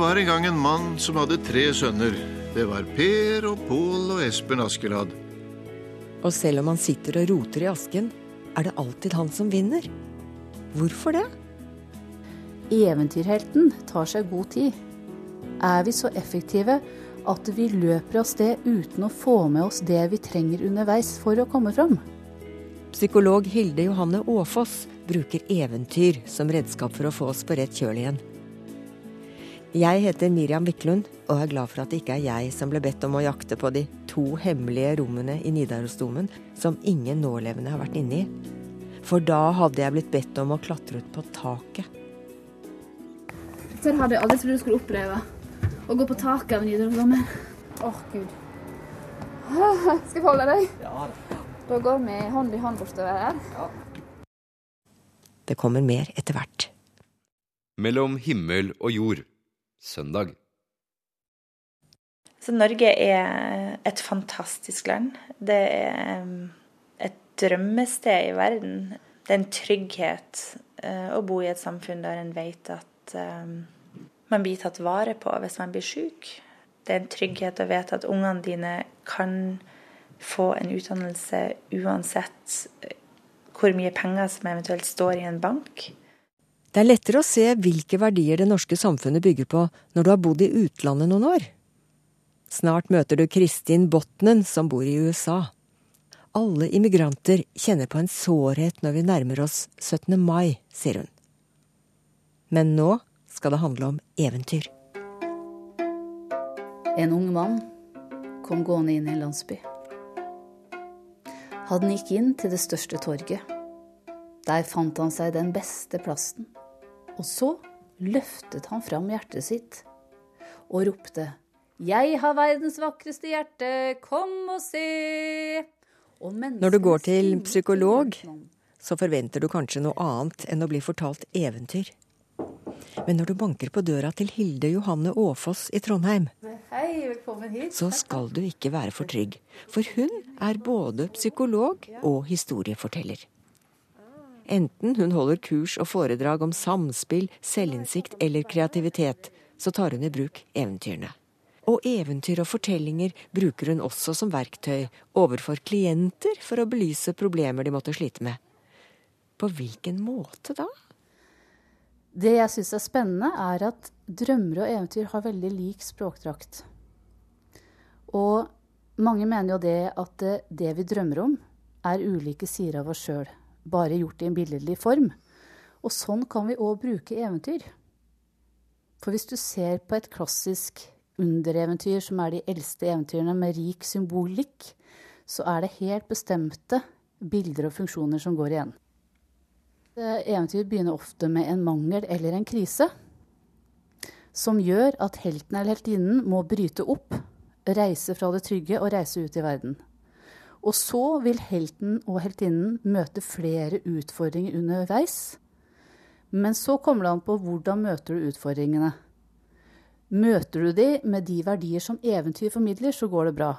Det var en gang en mann som hadde tre sønner. Det var Per og Pål og Espen Askeladd. Og selv om han sitter og roter i asken, er det alltid han som vinner. Hvorfor det? Eventyrhelten tar seg god tid. Er vi så effektive at vi løper av sted uten å få med oss det vi trenger underveis for å komme fram? Psykolog Hilde Johanne Aafoss bruker eventyr som redskap for å få oss på rett kjøl igjen. Jeg heter Miriam Wiklund og er glad for at det ikke er jeg som ble bedt om å jakte på de to hemmelige rommene i Nidarosdomen som ingen nålevende har vært inne i. For da hadde jeg blitt bedt om å klatre ut på taket. Dette hadde jeg aldri trodd du skulle oppleve. Å gå på taket av Nidarosdomen. Åh, oh, gud. Skal jeg holde deg? Ja da. Går vi hånd i hånd bortover her. Ja. Det kommer mer etter hvert. Mellom himmel og jord søndag. Så Norge er et fantastisk land. Det er et drømmested i verden. Det er en trygghet uh, å bo i et samfunn der en vet at man blir tatt vare på hvis man blir syk. Det er en trygghet å vite at ungene dine kan få en utdannelse uansett uh, hvor mye penger som eventuelt står i en bank. Det er lettere å se hvilke verdier det norske samfunnet bygger på når du har bodd i utlandet noen år. Snart møter du Kristin Botnen som bor i USA. Alle immigranter kjenner på en sårhet når vi nærmer oss 17. mai, sier hun. Men nå skal det handle om eventyr. En ung mann kom gående inn i en landsby. Han gikk inn til det største torget. Der fant han seg den beste plassen og så løftet han fram hjertet sitt og ropte Jeg har verdens vakreste hjerte, kom og se. Og Når du går til psykolog, så forventer du kanskje noe annet enn å bli fortalt eventyr. Men når du banker på døra til Hilde Johanne Aafoss i Trondheim, Hei, så skal du ikke være for trygg. For hun er både psykolog og historieforteller. Enten hun holder kurs og foredrag om samspill, selvinnsikt eller kreativitet, så tar hun i bruk eventyrene. Og eventyr og fortellinger bruker hun også som verktøy overfor klienter for å belyse problemer de måtte slite med. På hvilken måte da? Det jeg syns er spennende, er at drømmer og eventyr har veldig lik språkdrakt. Og mange mener jo det at det vi drømmer om, er ulike sider av oss sjøl bare gjort i en billedlig form. Og sånn kan vi òg bruke eventyr. For hvis du ser på et klassisk undereventyr, som er de eldste eventyrene med rik symbolikk, så er det helt bestemte bilder og funksjoner som går igjen. Eventyr begynner ofte med en mangel eller en krise, som gjør at helten eller heltinnen må bryte opp, reise fra det trygge og reise ut i verden. Og så vil helten og heltinnen møte flere utfordringer underveis. Men så kommer det an på hvordan møter du utfordringene. Møter du de med de verdier som eventyr formidler, så går det bra.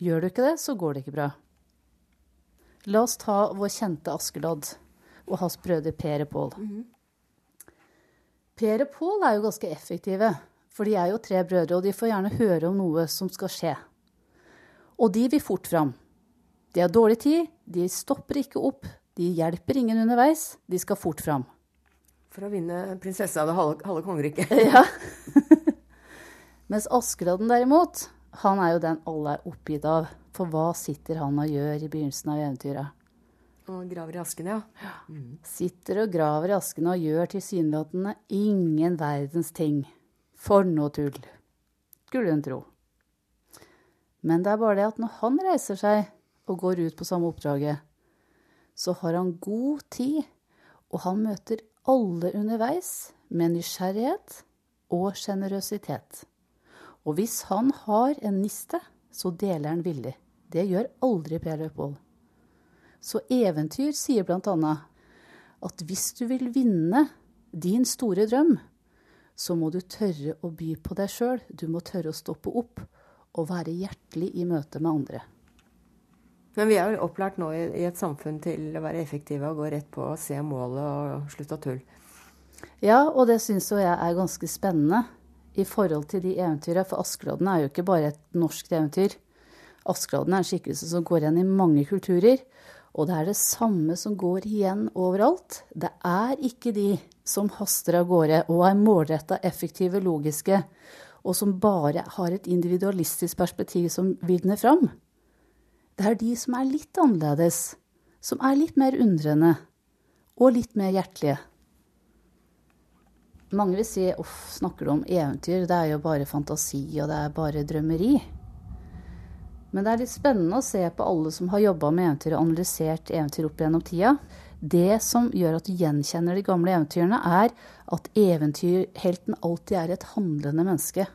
Gjør du ikke det, så går det ikke bra. La oss ta vår kjente Askeladd og hans brødre Per og Pål. Mm -hmm. Per og Pål er jo ganske effektive, for de er jo tre brødre, og de får gjerne høre om noe som skal skje. Og de vil fort fram. De har dårlig tid, de stopper ikke opp, de hjelper ingen underveis, de skal fort fram. For å vinne prinsesse av det halve, halve kongeriket. ja. Mens Askeladden derimot, han er jo den alle er oppgitt av. For hva sitter han og gjør i begynnelsen av eventyret? Og graver i asken, ja. Mm. Sitter og graver i asken og gjør tilsynelatende ingen verdens ting. For noe tull. Skulle hun tro. Men det er bare det at når han reiser seg og går ut på samme oppdraget, så har han god tid, og han møter alle underveis med nysgjerrighet og sjenerøsitet. Og hvis han har en niste, så deler han villig. Det gjør aldri Per Løpold. Så eventyr sier blant annet at hvis du vil vinne din store drøm, så må du tørre å by på deg sjøl. Du må tørre å stoppe opp og være hjertelig i møte med andre. Men vi er jo opplært nå i, et samfunn til å være effektive og gå rett på og se målet og slutte å tulle. Ja, og det syns jo jeg er ganske spennende. i forhold til de eventyrene, for Askeladden er jo ikke bare et norsk eventyr. Askeladden er en skikkelse som går igjen i mange kulturer. Og det er det samme som går igjen overalt. Det er ikke de som haster av gårde og er målretta, effektive, logiske, og som bare har et individualistisk perspektiv som vinner fram. Det er de som er litt annerledes, som er litt mer undrende og litt mer hjertelige. Mange vil si uff, snakker du om eventyr, det er jo bare fantasi og det er bare drømmeri. Men det er litt spennende å se på alle som har jobba med eventyr og analysert eventyr opp gjennom tida. Det som gjør at du gjenkjenner de gamle eventyrene, er at eventyrhelten alltid er et handlende menneske.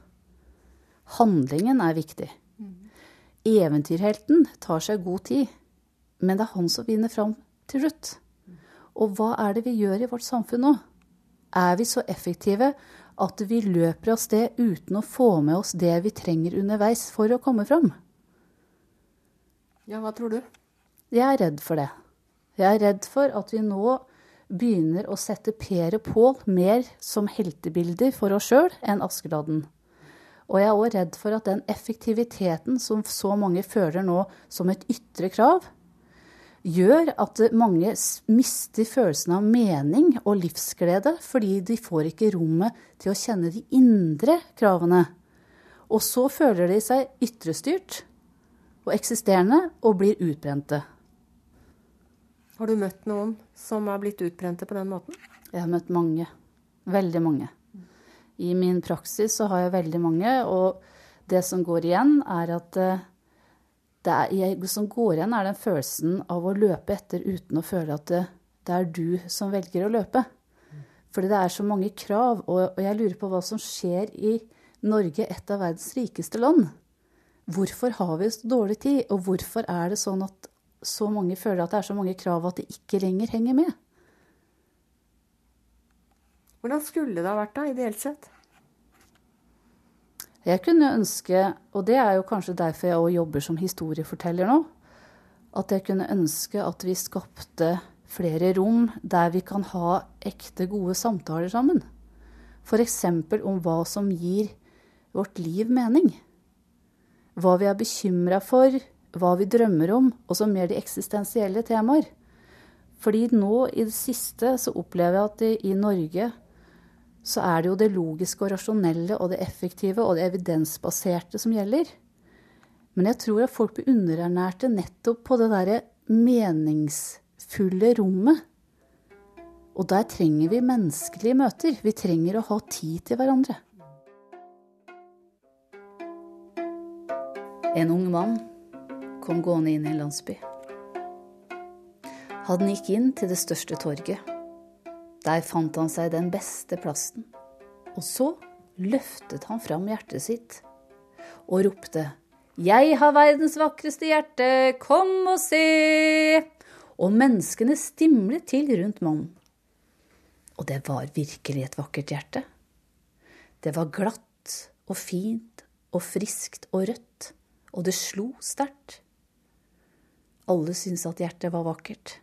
Handlingen er viktig. Eventyrhelten tar seg god tid, men det er han som vinner fram til slutt. Og hva er det vi gjør i vårt samfunn nå? Er vi så effektive at vi løper av sted uten å få med oss det vi trenger underveis for å komme fram? Ja, hva tror du? Jeg er redd for det. Jeg er redd for at vi nå begynner å sette Per og Pål mer som heltebilder for oss sjøl enn Askeladden. Og jeg er òg redd for at den effektiviteten som så mange føler nå som et ytre krav, gjør at mange mister følelsen av mening og livsglede fordi de får ikke rommet til å kjenne de indre kravene. Og så føler de seg ytrestyrt og eksisterende og blir utbrente. Har du møtt noen som er blitt utbrente på den måten? Jeg har møtt mange. Veldig mange. I min praksis så har jeg veldig mange, og det som går igjen, er at eh, det er, som går igjen, er den følelsen av å løpe etter uten å føle at det, det er du som velger å løpe. Fordi det er så mange krav, og, og jeg lurer på hva som skjer i Norge, et av verdens rikeste land. Hvorfor har vi så dårlig tid, og hvorfor er det sånn at så mange føler at det er så mange krav at de ikke lenger henger med? Hvordan skulle det ha vært da, ideelt sett? Jeg kunne ønske, og det er jo kanskje derfor jeg òg jobber som historieforteller nå, at jeg kunne ønske at vi skapte flere rom der vi kan ha ekte, gode samtaler sammen. F.eks. om hva som gir vårt liv mening hva vi er bekymra for, hva vi drømmer om, og så mer de eksistensielle temaer. Fordi nå i det siste så opplever jeg at i Norge så er det jo det logiske og rasjonelle og det effektive og det evidensbaserte som gjelder. Men jeg tror at folk blir underernærte nettopp på det derre meningsfulle rommet. Og der trenger vi menneskelige møter. Vi trenger å ha tid til hverandre. En ung mann kom gående inn i en landsby. Han gikk inn til det største torget. Der fant han seg den beste plassen. Og så løftet han fram hjertet sitt og ropte Jeg har verdens vakreste hjerte, kom og se! Og menneskene stimlet til rundt mannen. Og det var virkelig et vakkert hjerte. Det var glatt og fint og friskt og rødt og det slo sterkt. Alle syntes at hjertet var vakkert.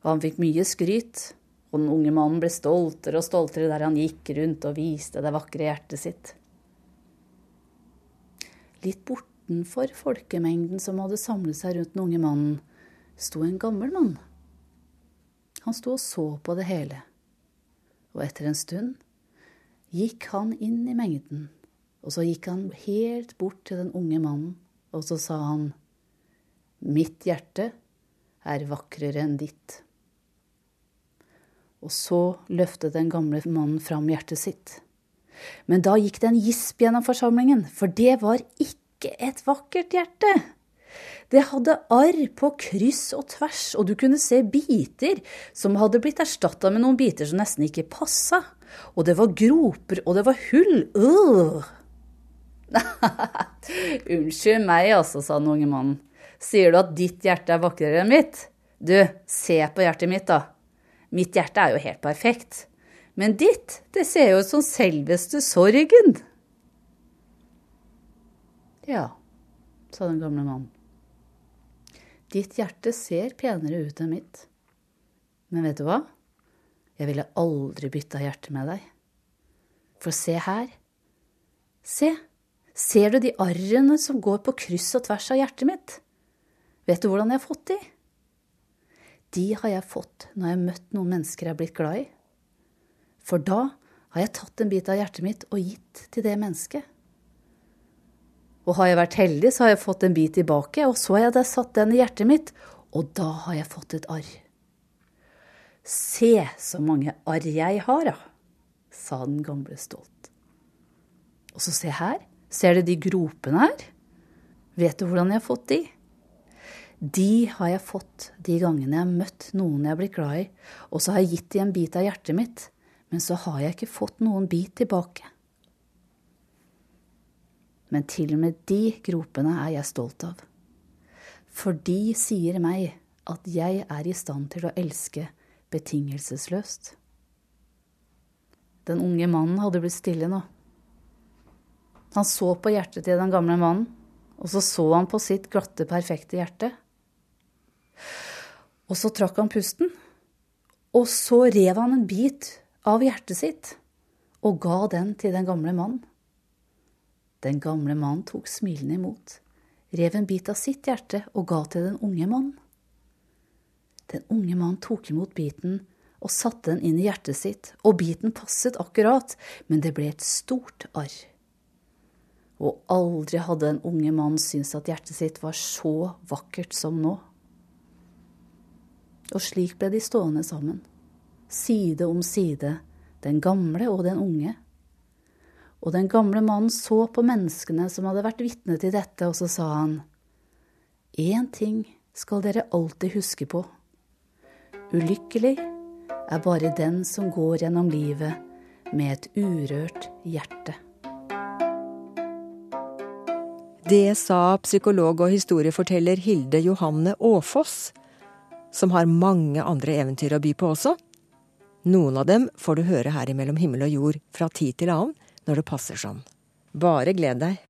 Og han fikk mye skryt, og den unge mannen ble stoltere og stoltere der han gikk rundt og viste det vakre hjertet sitt. Litt bortenfor folkemengden som hadde samlet seg rundt den unge mannen, sto en gammel mann. Han sto og så på det hele, og etter en stund gikk han inn i mengden og så gikk han helt bort til den unge mannen, og så sa han, Mitt hjerte er vakrere enn ditt. Og så løftet den gamle mannen fram hjertet sitt. Men da gikk det en gisp gjennom forsamlingen, for det var ikke et vakkert hjerte. Det hadde arr på kryss og tvers, og du kunne se biter som hadde blitt erstatta med noen biter som nesten ikke passa. Og det var groper, og det var hull. Øh! Unnskyld meg, altså, sa den unge mannen. Sier du at ditt hjerte er vakrere enn mitt? Du, se på hjertet mitt, da. Mitt hjerte er jo helt perfekt. Men ditt, det ser jo ut som selveste sorgen. Ja, sa den gamle mannen. Ditt hjerte ser penere ut enn mitt. Men vet du hva? Jeg ville aldri bytta hjerte med deg. For se her. Se, ser du de arrene som går på kryss og tvers av hjertet mitt? Vet du hvordan jeg har fått de? De har jeg fått når jeg har møtt noen mennesker jeg har blitt glad i. For da har jeg tatt en bit av hjertet mitt og gitt til det mennesket. Og har jeg vært heldig, så har jeg fått en bit tilbake, og så har jeg satt den i hjertet mitt, og da har jeg fått et arr. Se så mange arr jeg har, da, sa den gamle stolt. Og så se her, ser du de gropene her? Vet du hvordan jeg har fått de? De har jeg fått de gangene jeg har møtt noen jeg har blitt glad i, og så har jeg gitt de en bit av hjertet mitt, men så har jeg ikke fått noen bit tilbake. Men til og med de gropene er jeg stolt av. For de sier meg at jeg er i stand til å elske betingelsesløst. Den unge mannen hadde blitt stille nå. Han så på hjertet til den gamle mannen, og så så han på sitt glatte, perfekte hjerte. Og så trakk han pusten, og så rev han en bit av hjertet sitt og ga den til den gamle mannen. Den gamle mannen tok smilende imot, rev en bit av sitt hjerte og ga til den unge mannen. Den unge mannen tok imot biten og satte den inn i hjertet sitt, og biten passet akkurat, men det ble et stort arr. Og aldri hadde den unge mannen syntes at hjertet sitt var så vakkert som nå. Og slik ble de stående sammen, side om side, den gamle og den unge. Og den gamle mannen så på menneskene som hadde vært vitne til dette, og så sa han, Én ting skal dere alltid huske på. Ulykkelig er bare den som går gjennom livet med et urørt hjerte. Det sa psykolog og historieforteller Hilde Johanne Aafoss, som har mange andre eventyr å by på også. Noen av dem får du høre her i Mellom himmel og jord fra tid til annen når det passer sånn. Bare gled deg.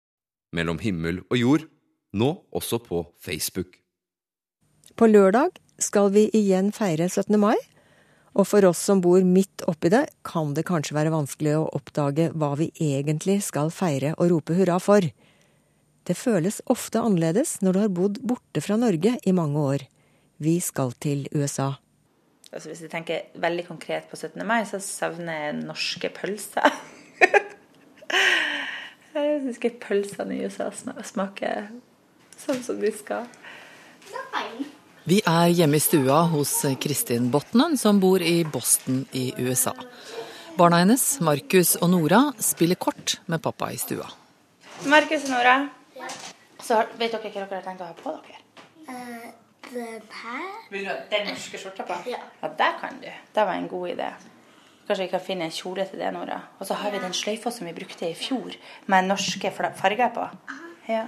Mellom himmel og jord, nå også på Facebook. På lørdag skal vi igjen feire 17. mai. Og for oss som bor midt oppi det, kan det kanskje være vanskelig å oppdage hva vi egentlig skal feire og rope hurra for. Det føles ofte annerledes når du har bodd borte fra Norge i mange år. Vi skal til USA. Altså hvis jeg tenker veldig konkret på 17. mai, så savner jeg norske pølser. jeg syns ikke pølsene i USA smaker sånn som de skal. Vi er hjemme i stua hos Kristin Botnen, som bor i Boston i USA. Barna hennes, Markus og Nora, spiller kort med pappa i stua. Markus og Nora, så vet dere hva dere har tenkt å ha på dere? Den her. Vil du ha den norske skjorta på? Ja. ja, det kan du. Det var en god idé. Kanskje vi kan finne en kjole til det, Nora. Og så har vi den sløyfa som vi brukte i fjor, med norske farger på. Ja,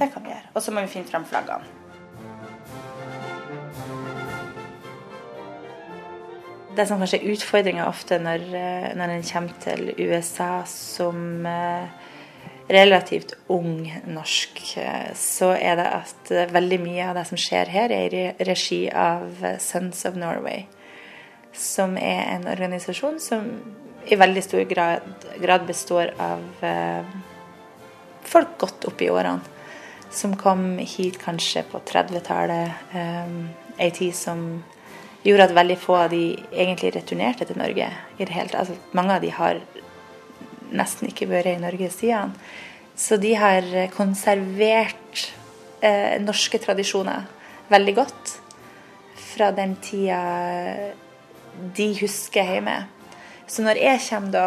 det kan vi gjøre. Og så må vi finne fram flaggene. Det som kanskje er utfordringa ofte når, eh, når en kommer til USA som eh, relativt ung norsk, så er det at veldig mye av det som skjer her, er i regi av Sons of Norway. Som er en organisasjon som i veldig stor grad, grad består av eh, folk godt opp i årene. Som kom hit kanskje på 30-tallet. Eh, ei tid som gjorde at veldig få av de egentlig returnerte til Norge. i det hele altså, Mange av de har nesten ikke vært i Norge siden. Så de har konservert eh, norske tradisjoner veldig godt fra den tida de husker hjemme. Så når jeg kommer da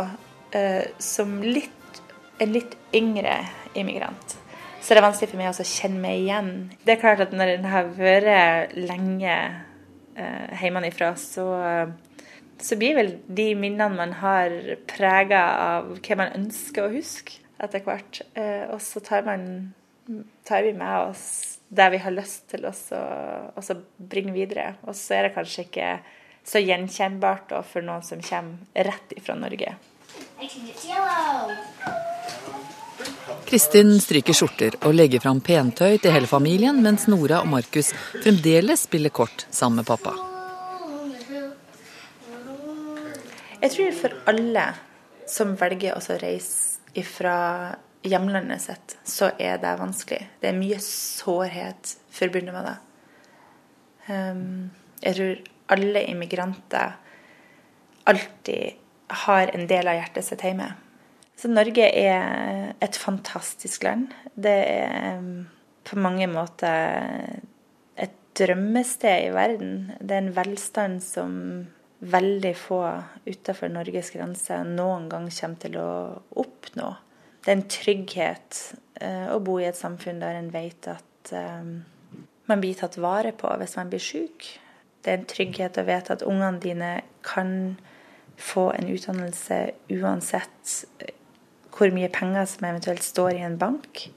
eh, som litt, en litt yngre immigrant, så er det vanskelig for meg å kjenne meg igjen. Det er klart at når en har vært lenge eh, hjemmefra, så, så blir vel de minnene man har, prega av hva man ønsker å huske etter hvert. Eh, og så tar, man, tar vi med oss det vi har lyst til å bringe videre. Og så er det kanskje ikke så gjenkjennbart for noen som kommer rett fra Norge. Kristin stryker skjorter og legger fram pentøy til hele familien, mens Nora og Markus fremdeles spiller kort sammen med pappa. Jeg tror for alle som velger å reise fra hjemlandet sitt, så er det vanskelig. Det er mye sårhet forbundet med det. Um, jeg tror alle immigranter alltid har en del av hjertet sitt hjemme. Så Norge er et fantastisk land. Det er um, på mange måter et drømmested i verden. Det er en velstand som veldig få utenfor Norges grenser noen gang kommer til å oppnå. Det er en trygghet uh, å bo i et samfunn der en vet at um, man blir tatt vare på hvis man blir syk. Det er en trygghet å vite at ungene dine kan få en utdannelse uansett eh, hvor mye penger som eventuelt står i en bank.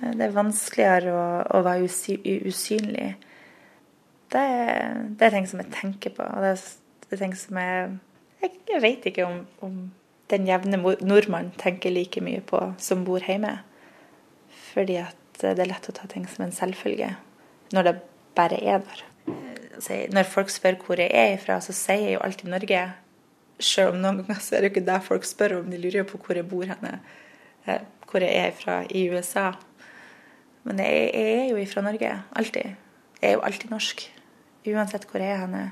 Eh, det er vanskeligere å, å være usynlig. Det det er ting som jeg tenker på. og det er det er ting som jeg Jeg, vet ikke om, om, den jevne nordmann tenker like mye på som bor hjemme. Fordi at det er lett å ta ting som en selvfølge når det bare er der. Altså, når folk spør hvor jeg er ifra, så sier jeg jo alltid Norge. Selv om noen ganger så er det jo ikke det folk spør om. De lurer jo på hvor jeg bor henne. Eh, hvor jeg er fra i USA. Men jeg er jo ifra Norge. Alltid. Jeg er jo alltid norsk. Uansett hvor jeg er henne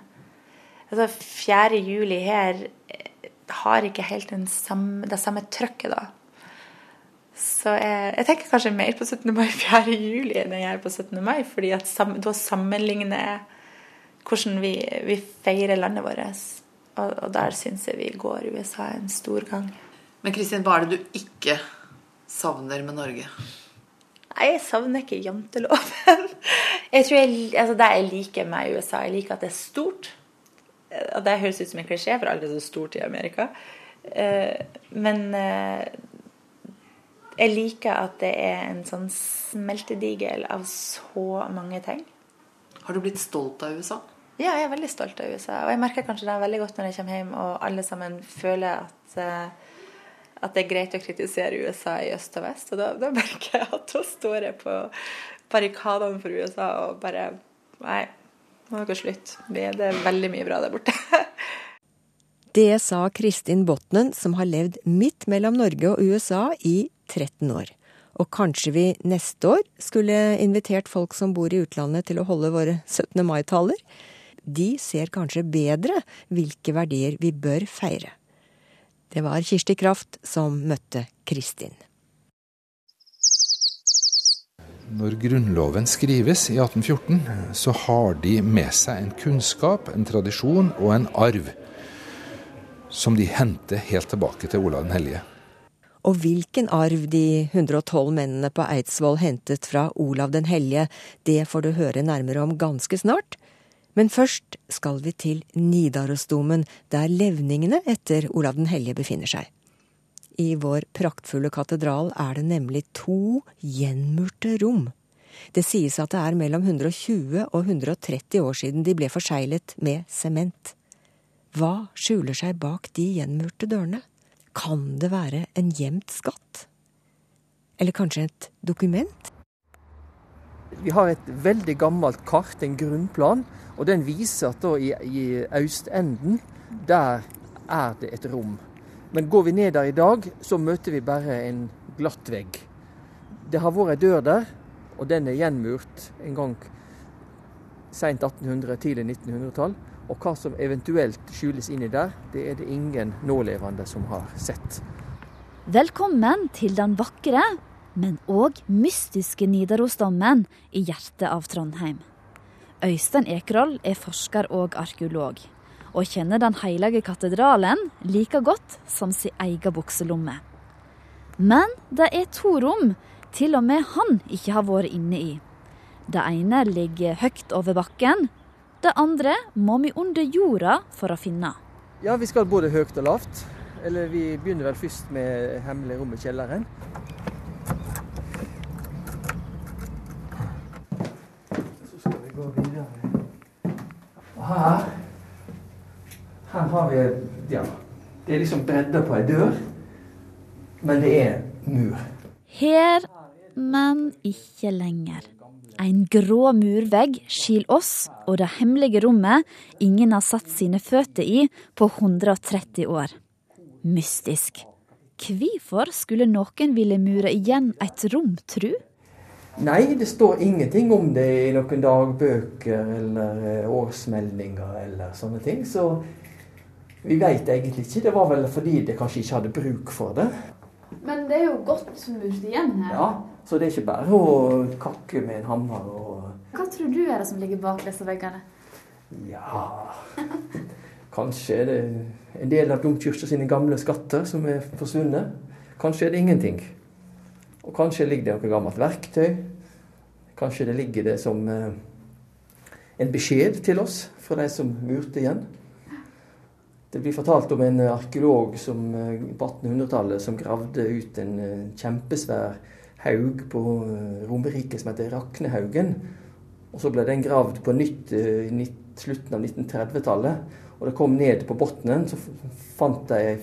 altså 4. juli her eh, har ikke helt samme, det samme trøkket, da. Så jeg, jeg, tenker kanskje mer på 17. mai 4. juli enn jeg gjør på 17. mai, fordi sam, da sammenligner jeg hvordan vi, vi, feirer landet vårt. Og, og der syns jeg vi går USA en stor gang. Men Kristin, hva er det du ikke savner med Norge? Nei, jeg savner ikke janteloven. Jeg tror jeg, altså Det jeg liker med USA, jeg liker at det er stort og Det høres ut som en klisjé, for alt er så stort i Amerika. Eh, men eh, jeg liker at det er en sånn smeltedigel av så mange ting. Har du blitt stolt av USA? Ja, jeg er veldig stolt av USA. Og jeg merker kanskje det veldig godt når jeg kommer hjem og alle sammen føler at, eh, at det er greit å kritisere USA i øst og vest. Og da, da merker jeg at da står jeg på barrikadene for USA og bare Nei, nå er det slutt. Det er veldig mye bra der borte. det sa Kristin Botnen, som har levd midt mellom Norge og USA i 13 år. Og kanskje vi neste år skulle invitert folk som bor i utlandet til å holde våre 17. mai-taler? De ser kanskje bedre hvilke verdier vi bør feire. Det var Kirsti Kraft som møtte Kristin. Når Grunnloven skrives i 1814, så har de med seg en kunnskap, en tradisjon og en arv som de henter helt tilbake til Olav den hellige. Og hvilken arv de 112 mennene på Eidsvoll hentet fra Olav den hellige, det får du høre nærmere om ganske snart. Men først skal vi til Nidarosdomen, der levningene etter Olav den hellige befinner seg. I vår praktfulle katedral er det nemlig to gjenmurte rom. Det sies at det er mellom 120 og 130 år siden de ble forseglet med sement. Hva skjuler seg bak de gjenmurte dørene? Kan det være en gjemt skatt? Eller kanskje et dokument? Vi har et veldig gammelt kart, en grunnplan, og den viser at i, i østenden der er det et rom. Men går vi ned der i dag, så møter vi bare en glatt vegg. Det har vært ei dør der, og den er gjenmurt en gang seint 1800-, tidlig 1900-tall. Og hva som eventuelt skjules inni der, det er det ingen nålevende som har sett. Velkommen til den vakre, men òg mystiske Nidarosdommen i hjertet av Trondheim. Øystein Ekerhold er forsker og arkeolog og kjenner Den hellige katedralen like godt som sin egen bukselomme. Men det er to rom til og med han ikke har vært inne i. Det ene ligger høyt over bakken, det andre må vi under jorda for å finne. Ja, vi skal både høyt og lavt. Eller vi begynner vel først med hemmelig rom i kjelleren. Så skal vi gå videre. Her her har vi Ja. Det er liksom bredda på ei dør, men det er mur. Her, men ikke lenger. En grå murvegg skiller oss og det hemmelige rommet ingen har satt sine føtter i på 130 år. Mystisk. Hvorfor skulle noen ville mure igjen et rom, tru? Nei, det står ingenting om det i noen dagbøker eller eh, årsmeldinger eller sånne ting. Så vi veit egentlig ikke. Det var vel fordi det kanskje ikke hadde bruk for det. Men det er jo godt murt igjen her. Ja, så det er ikke bare å kakke med en hammer og Hva tror du er det som ligger bak disse veggene? Ja Kanskje er det en del av domkirka sine gamle skatter som er forsvunnet. Kanskje er det ingenting. Og kanskje ligger det noe gammelt verktøy. Kanskje det ligger det som eh, en beskjed til oss fra de som murte igjen. Det blir fortalt om en arkeolog som, eh, på 1800-tallet som gravde ut en eh, kjempesvær haug på Romerike som heter Raknehaugen. Og så ble den gravd på nytt i slutten av 1930-tallet. Og det kom ned på bunnen, så fant de ei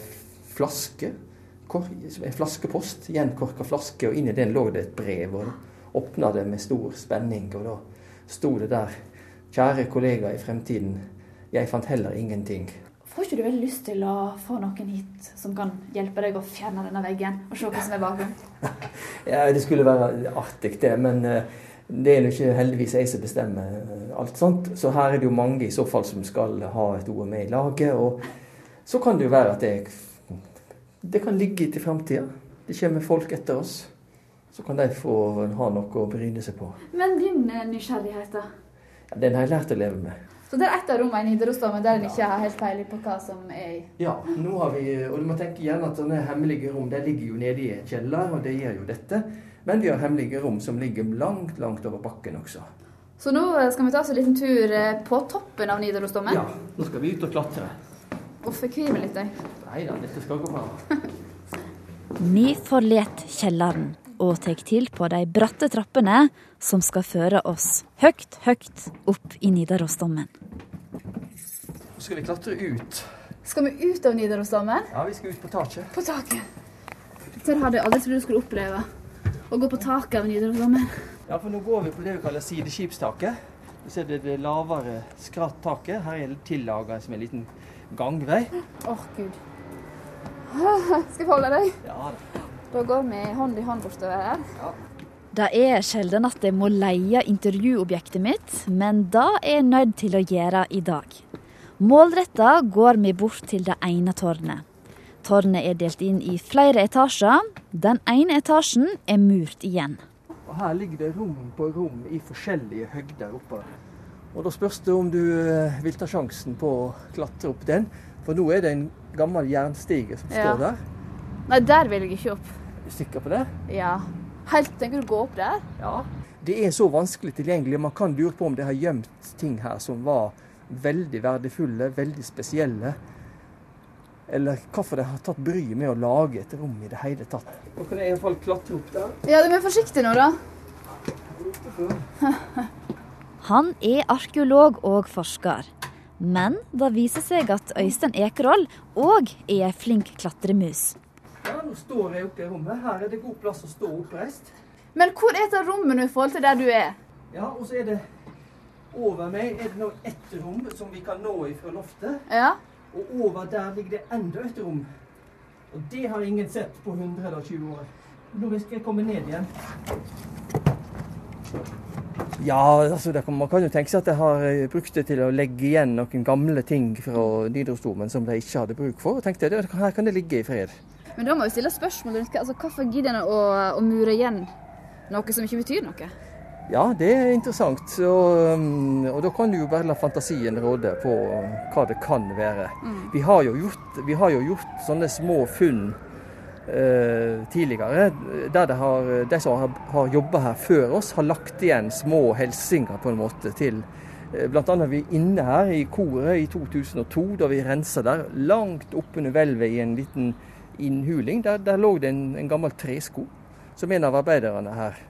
flaske. En flaskepost, gjenkorka flaske, og inni den lå det et brev. og Åpna det med stor spenning, og da sto det der Kjære kollega i fremtiden, jeg fant heller ingenting. Får ikke du veldig lyst til å få noen hit som kan hjelpe deg å fjerne denne veggen, og se hva som er bakom? ja, det skulle være artig, det. Men uh, det er jo ikke heldigvis jeg som bestemmer eh, alt sånt. Så her er det jo mange i så fall som skal ha et ord med i laget. Og så kan det jo være at det, det kan ligge til framtida. Det kommer folk etter oss. Så kan de få ha noe å bryne seg på. Men din eh, nysgjerrighet, da? Ja, den har jeg lært å leve med. Så det er ett av rommene i Nidarosdomen der en ikke har helt peiling på hva som er i? Ja, nå har vi, og du må tenke igjen at sånne hemmelige rom de ligger jo nede i en kjeller, og det gjør jo dette. Men vi har hemmelige rom som ligger langt, langt over bakken også. Så nå skal vi ta oss en liten tur eh, på toppen av Nidarosdomen? Ja, nå skal vi ut og klatre. Uff, jeg kvier meg litt, jeg. Nei da, dette skal gå bra. vi forlater kjelleren og tar til på de bratte trappene som skal føre oss høyt, høyt opp i Nidarosdomen. Nå skal vi klatre ut. Skal vi ut av Nidarosdomen? Ja, vi skal ut på taket. På taket. Dette hadde jeg aldri trodd du skulle oppleve. Å gå på taket av Nidarosdomen. Ja, for nå går vi på det vi kaller sideskipstaket. Du ser det, det lavere skratt taket. Her er det tillaga som en liten gangvei. Åh, oh, gud. Skal jeg holde deg? Ja da. Da går vi hånd i hånd bortover her. Ja. Det er sjelden at jeg må leie intervjuobjektet mitt, men det er jeg nødt til å gjøre i dag. Målretta går vi bort til det ene tårnet. Tårnet er delt inn i flere etasjer. Den ene etasjen er murt igjen. Og her ligger det rom på rom i forskjellige høgder oppe. Og Da spørs det om du eh, vil ta sjansen på å klatre opp den. For nå er det en gammel jernstige som ja. står der. Nei, der vil jeg ikke opp. Er du sikker på det? Ja. Helt Tenker du å gå opp der? Ja. Det er så vanskelig tilgjengelig. Man kan lure på om det har gjemt ting her som var veldig verdifulle, veldig spesielle. Eller hvorfor de har tatt bryet med å lage et rom i det hele tatt. Nå kan jeg iallfall klatre opp der. Ja, du må være forsiktig nå, da. Han er arkeolog og forsker. Men det viser seg at Øystein Ekerhold òg er ei flink klatremus. Ja, nå står jeg oppe i rommet. Her er det god plass å stå oppreist. Men hvor er det rommet nå i forhold til der du er? Ja, og så er det over meg er det nå ett rom som vi kan nå ifra loftet. Ja. Og over der ligger det enda et rom. Og det har ingen sett på 120 år. Nå skal jeg komme ned igjen. Ja, altså kan, man kan jo tenke seg at jeg har eh, brukt det til å legge igjen noen gamle ting fra Nidarosdomen som de ikke hadde bruk for. Og tenkte jeg, her kan det ligge i fred. Men da må vi stille spørsmål rundt altså, hvorfor gidder en å, å mure igjen noe som ikke betyr noe? Ja, det er interessant. Og, um, og da kan du jo bare la fantasien råde på hva det kan være. Mm. Vi, har gjort, vi, har jo gjort, sånne små funn eh, tidligere, der har, de som har, har jobba her før oss, har lagt igjen små helsinger på en måte til eh, annet vi inne her i koret i 2002, da vi rensa der. Langt oppunder hvelvet i en liten innhuling. Der, der lå det en, en gammel tresko som en av arbeiderne her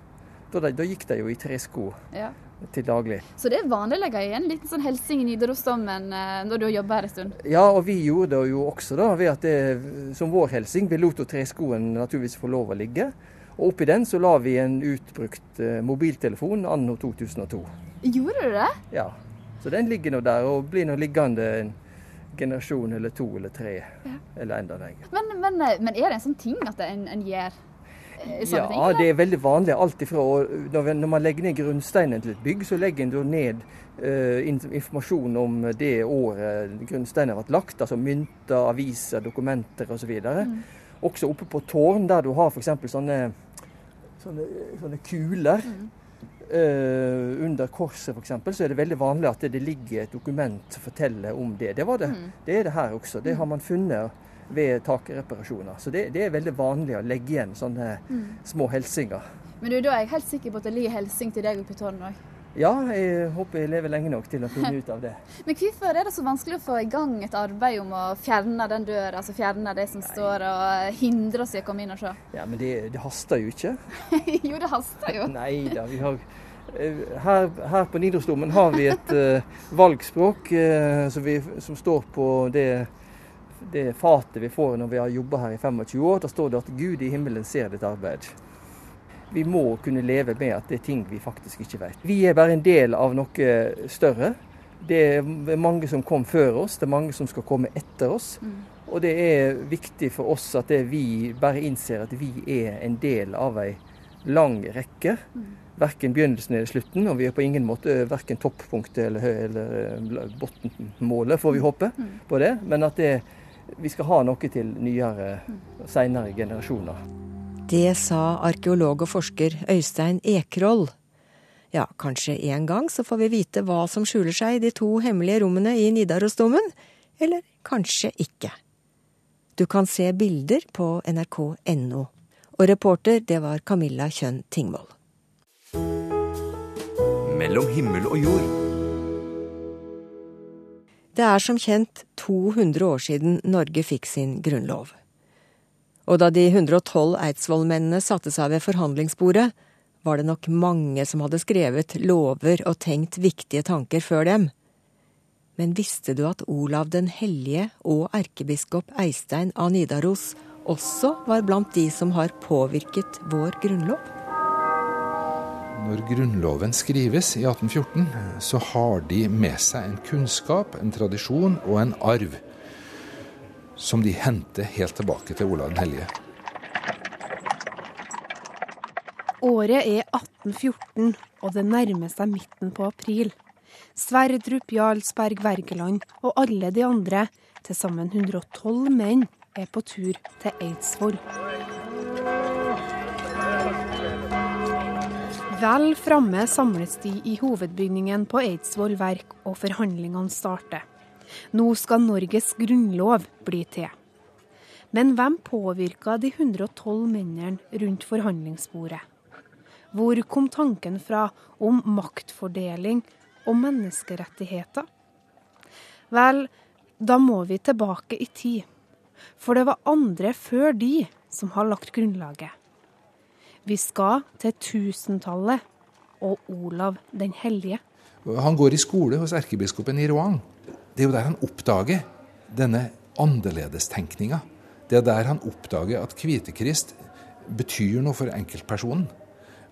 da, da gikk de jo i tresko ja. til daglig. Så det er vanlig å legge igjen en liten sånn hilsing i Nidarosdomen eh, når du har jobba her en stund? Ja, og vi gjorde det jo også da, ved at det, som vår helsing vi lot treskoen naturligvis få lov å ligge. Og oppi den så la vi en utbrukt eh, mobiltelefon anno 2002. Gjorde du det? Ja. Så den ligger nå der og blir nå liggende en generasjon eller to eller tre, ja. eller enda lenger. Men, men, men, er det en sånn ting at en, en gjør ja, ting? Ja, det er veldig vanlig. Alt ifra, når, man legger ned grunnsteinen til et bygg, så legger en ned uh, informasjon om det året grunnsteinen har vært lagt. Altså mynter, aviser, dokumenter osv. Mm. Også oppe på tårn, der du har f.eks. Sånne, sånne, sånne kuler. Mm. Uh, under korset f.eks. så er det veldig vanlig at det ligger et dokument som forteller om det. Det, var det. Mm. det er det her også. Det har man funnet ved takreparasjoner. Så det, det er veldig vanlig å legge igjen sånne mm. små hilsinger. Men du, da er jeg helt sikker på at det ligger hilsing til deg oppi tårnet òg? Ja, jeg håper jeg lever lenge nok til å finne ut av det. Men hvorfor er det så vanskelig å få i gang et arbeid om å fjerne den døra, altså fjerne det som Nei. står og hindre oss i å komme inn og se? Ja, Men det, det haster jo ikke. jo, det haster jo. Nei da. vi har... Eh, her, her på Nidarosdomen har vi et uh, valgspråk uh, som, vi, som, står på det, det, fatet vi får når vi har jobba her i 25 år. Da står det at Gud i himmelen ser ditt arbeid. Vi må kunne leve med at det er ting vi faktisk ikke vet. Vi er bare en del av noe større. Det er mange som kom før oss, det er mange som skal komme etter oss. Mm. Og det er viktig for oss at vi bare innser at vi er en del av ei lang rekke. Mm. Verken begynnelsen eller slutten, og vi er på ingen måte verken toppunktet eller, eller eh, bunnmålet, får vi håpe mm. på det. Men at det, vi skal ha noe til nyere, seinere generasjoner. Det sa arkeolog og forsker Øystein Ekroll. Ja, kanskje en gang så får vi vite hva som skjuler seg i de to hemmelige rommene i Nidarosdomen, eller kanskje ikke. Du kan se bilder på nrk.no. Og reporter, det var Camilla Kjønn Tingvoll. Mellom himmel og jord. Det er som kjent 200 år siden Norge fikk sin grunnlov. Og da de 112 eidsvollmennene satte seg ved forhandlingsbordet, var det nok mange som hadde skrevet lover og tenkt viktige tanker før dem. Men visste du at Olav den hellige og erkebiskop Eistein av Nidaros også var blant de som har påvirket vår grunnlov? Når Grunnloven skrives i 1814, så har de med seg en kunnskap, en tradisjon og en arv som de henter helt tilbake til Olav den hellige. Året er 1814, og det nærmer seg midten på april. Sverdrup, Jarlsberg, Wergeland og alle de andre, til sammen 112 menn, er på tur til Eidsvoll. Vel framme samles de i hovedbygningen på Eidsvoll verk, og forhandlingene starter. Nå skal Norges grunnlov bli til. Men hvem påvirka de 112 mennene rundt forhandlingsbordet? Hvor kom tanken fra om maktfordeling og menneskerettigheter? Vel, da må vi tilbake i tid. For det var andre før de som har lagt grunnlaget. Vi skal til tusentallet og Olav den hellige. Han går i skole hos erkebiskopen i Rouen. Det er jo der han oppdager denne annerledestenkninga. Det er der han oppdager at Kvitekrist betyr noe for enkeltpersonen.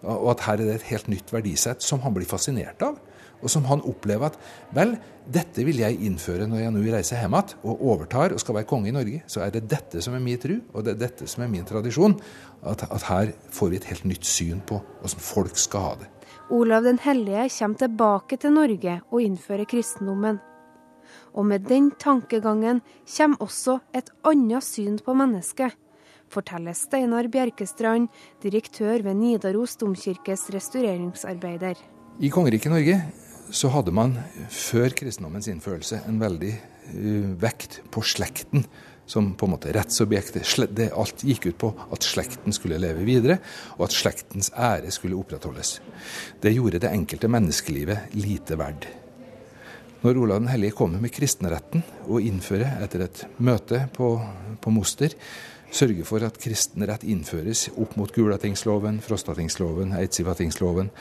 Og at her er det et helt nytt verdisett som han blir fascinert av. Og som han opplever at vel, dette vil jeg innføre når jeg nå reiser hjem igjen og overtar og skal være konge i Norge. Så er det dette som er min tru, og det er dette som er min tradisjon. At, at her får vi et helt nytt syn på hvordan folk skal ha det. Olav den hellige kommer tilbake til Norge og innfører kristendommen. Og med den tankegangen kommer også et annet syn på mennesket, forteller Steinar Bjerkestrand, direktør ved Nidaros domkirkes restaureringsarbeider. I kongeriket Norge så hadde man før kristendommens innførelse en veldig uh, vekt på slekten som på en måte rettsobjektet. Det alt gikk ut på at slekten skulle leve videre, og at slektens ære skulle opprettholdes. Det gjorde det enkelte menneskelivet lite verd. Når Olav den hellige kommer med kristenretten og innfører, etter et møte på, på Moster, sørger for at kristenrett innføres opp mot Gulatingsloven, Frostatingsloven, Eidsivastingsloven,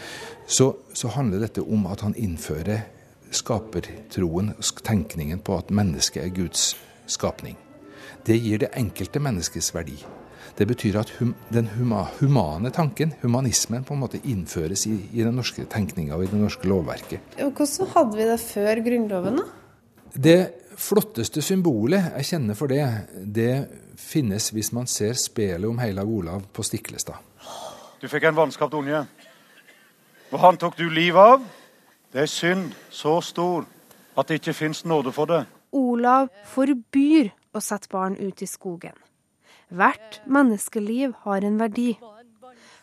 så, så handler dette om at han innfører skapertroen, tenkningen på at mennesket er Guds skapning. Det gir det enkelte menneskets verdi. Det betyr at hum, den huma, humane tanken, humanismen, på en måte innføres i, i den norske tenkninga og i det norske lovverket. Hvordan hadde vi det før Grunnloven, da? Det flotteste symbolet jeg kjenner for det, det finnes hvis man ser spelet om Heilag Olav på Stiklestad. Du fikk en vanskapt unge, og han tok du livet av. Det er synd så stor at det ikke fins nåde for det. Olav forbyr å sette barn ut i skogen. Hvert menneskeliv har en verdi.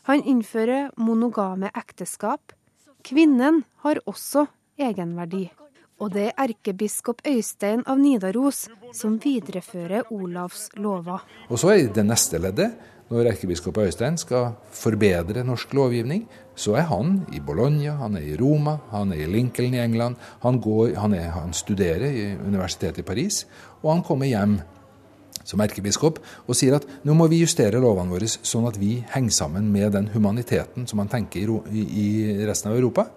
Han innfører monogame ekteskap. Kvinnen har også egenverdi. Og det er erkebiskop Øystein av Nidaros som viderefører Olavs lover. Og så er det neste leddet. Når erkebiskop Øystein skal forbedre norsk lovgivning, så er han i Bologna, han er i Roma, han er i Lincoln i England. Han, går, han, er, han studerer i universitetet i Paris, og han kommer hjem som erkebiskop og sier at nå må vi justere lovene våre sånn at vi henger sammen med den humaniteten som man tenker i, resten av Europa.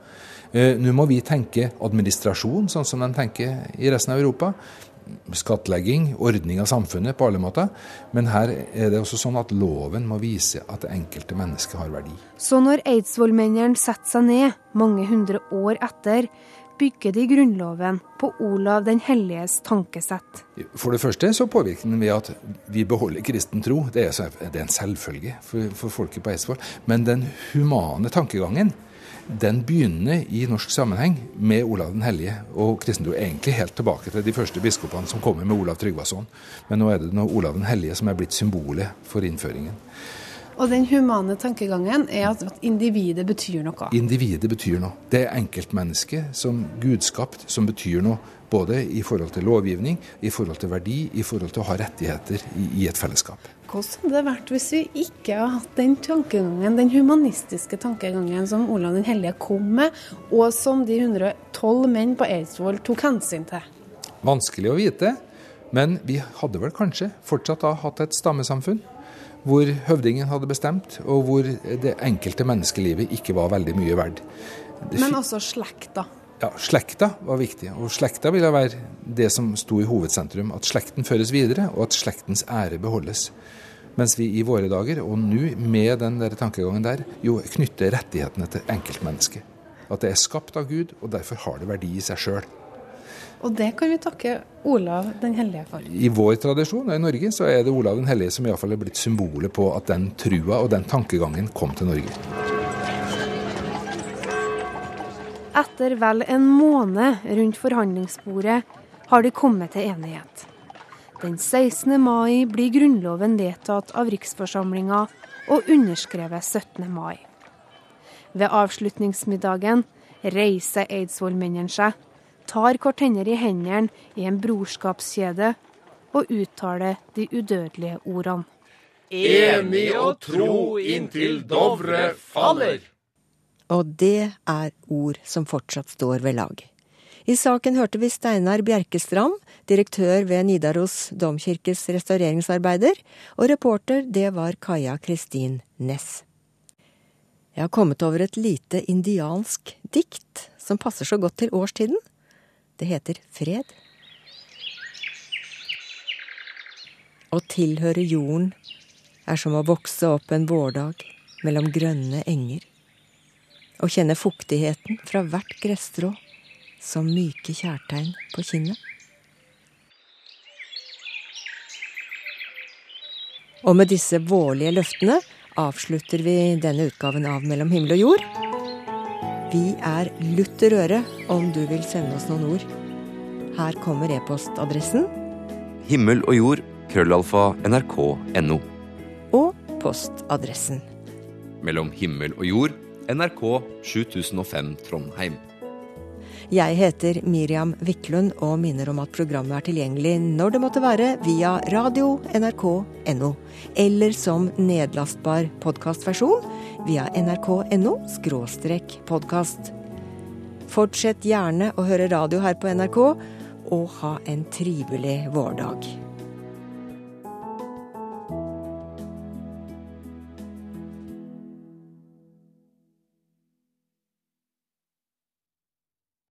Eh, nå må vi tenke administrasjon sånn som de tenker i resten av Europa. Skattlegging, ordning av samfunnet på alle måter. Men her er det også sånn at loven må vise at det enkelte mennesket har verdi. Så når eidsvollmennene setter seg ned, mange hundre år etter, bygger de Grunnloven på Olav den helliges tankesett. For det første så påvirker den ved at vi beholder kristen tro. Det er, en selvfølge for folket på Eidsvoll. Men den humane tankegangen den begynner i norsk sammenheng med Olav den hellige og kristendom. Egentlig helt tilbake til de første biskopene som kommer med Olav Tryggvason. Men nå er det Olav den hellige som er blitt symbolet for innføringen. Og den humane tankegangen er at individet betyr noe? Individet betyr noe. Det er enkeltmennesket som gudskapt som betyr noe. Både i forhold til lovgivning, i forhold til verdi, i forhold til å ha rettigheter i, et fellesskap. Hvordan hadde det vært hvis vi ikke hadde hatt den tankegangen, den humanistiske tankegangen som Olav den hellige kom med, og som de 112 menn på Eidsvoll tok hensyn til? Vanskelig å vite, men vi hadde vel kanskje fortsatt da hatt et stammesamfunn hvor høvdingen hadde bestemt, og hvor det enkelte menneskelivet ikke var veldig mye verdt. Men også slekta? Ja, slekta var viktig. Og slekta ville være det som sto i hovedsentrum. At slekten føres videre, og at slektens ære beholdes. Mens vi i våre dager, og nå med den der tankegangen der, jo knytter rettighetene til enkeltmennesket. At det er skapt av Gud, og derfor har det verdi i seg sjøl. Og det kan vi takke Olav den hellige for. I vår tradisjon og i Norge så er det Olav den hellige som iallfall er blitt symbolet på at den trua og den tankegangen kom til Norge. Etter vel en måned rundt forhandlingsbordet har de kommet til enighet. Den 16. mai blir Grunnloven vedtatt av riksforsamlinga og underskrevet 17. mai. Ved avslutningsmiddagen reiser eidsvollmennene seg tar hverandre i hendene i en brorskapskjede og uttaler de udødelige ordene. Enig og tro inntil Dovre faller. Og det er ord som fortsatt står ved lag. I saken hørte vi Steinar Bjerkestrand, direktør ved Nidaros domkirkes restaureringsarbeider, og reporter det var Kaja Kristin Næss. Jeg har kommet over et lite indiansk dikt som passer så godt til årstiden. Det heter fred. Å tilhøre jorden er som å vokse opp en vårdag mellom grønne enger. Å kjenne fuktigheten fra hvert gresstrå som myke kjærtegn på kinnet. Og med disse vårlige løftene avslutter vi denne utgaven av Mellom himmel og jord. Vi er lutter øre om du vil sende oss noen ord. Her kommer e-postadressen. Himmel og jord, krøllalfa, nrk.no. Og postadressen. Mellom himmel og jord, NRK 7005 Trondheim. Jeg heter Miriam Wiklund og minner om at programmet er tilgjengelig når det måtte være via radio nrk.no, eller som nedlastbar podkastversjon via nrk.no podkast. Fortsett gjerne å høre radio her på NRK, og ha en trivelig vårdag.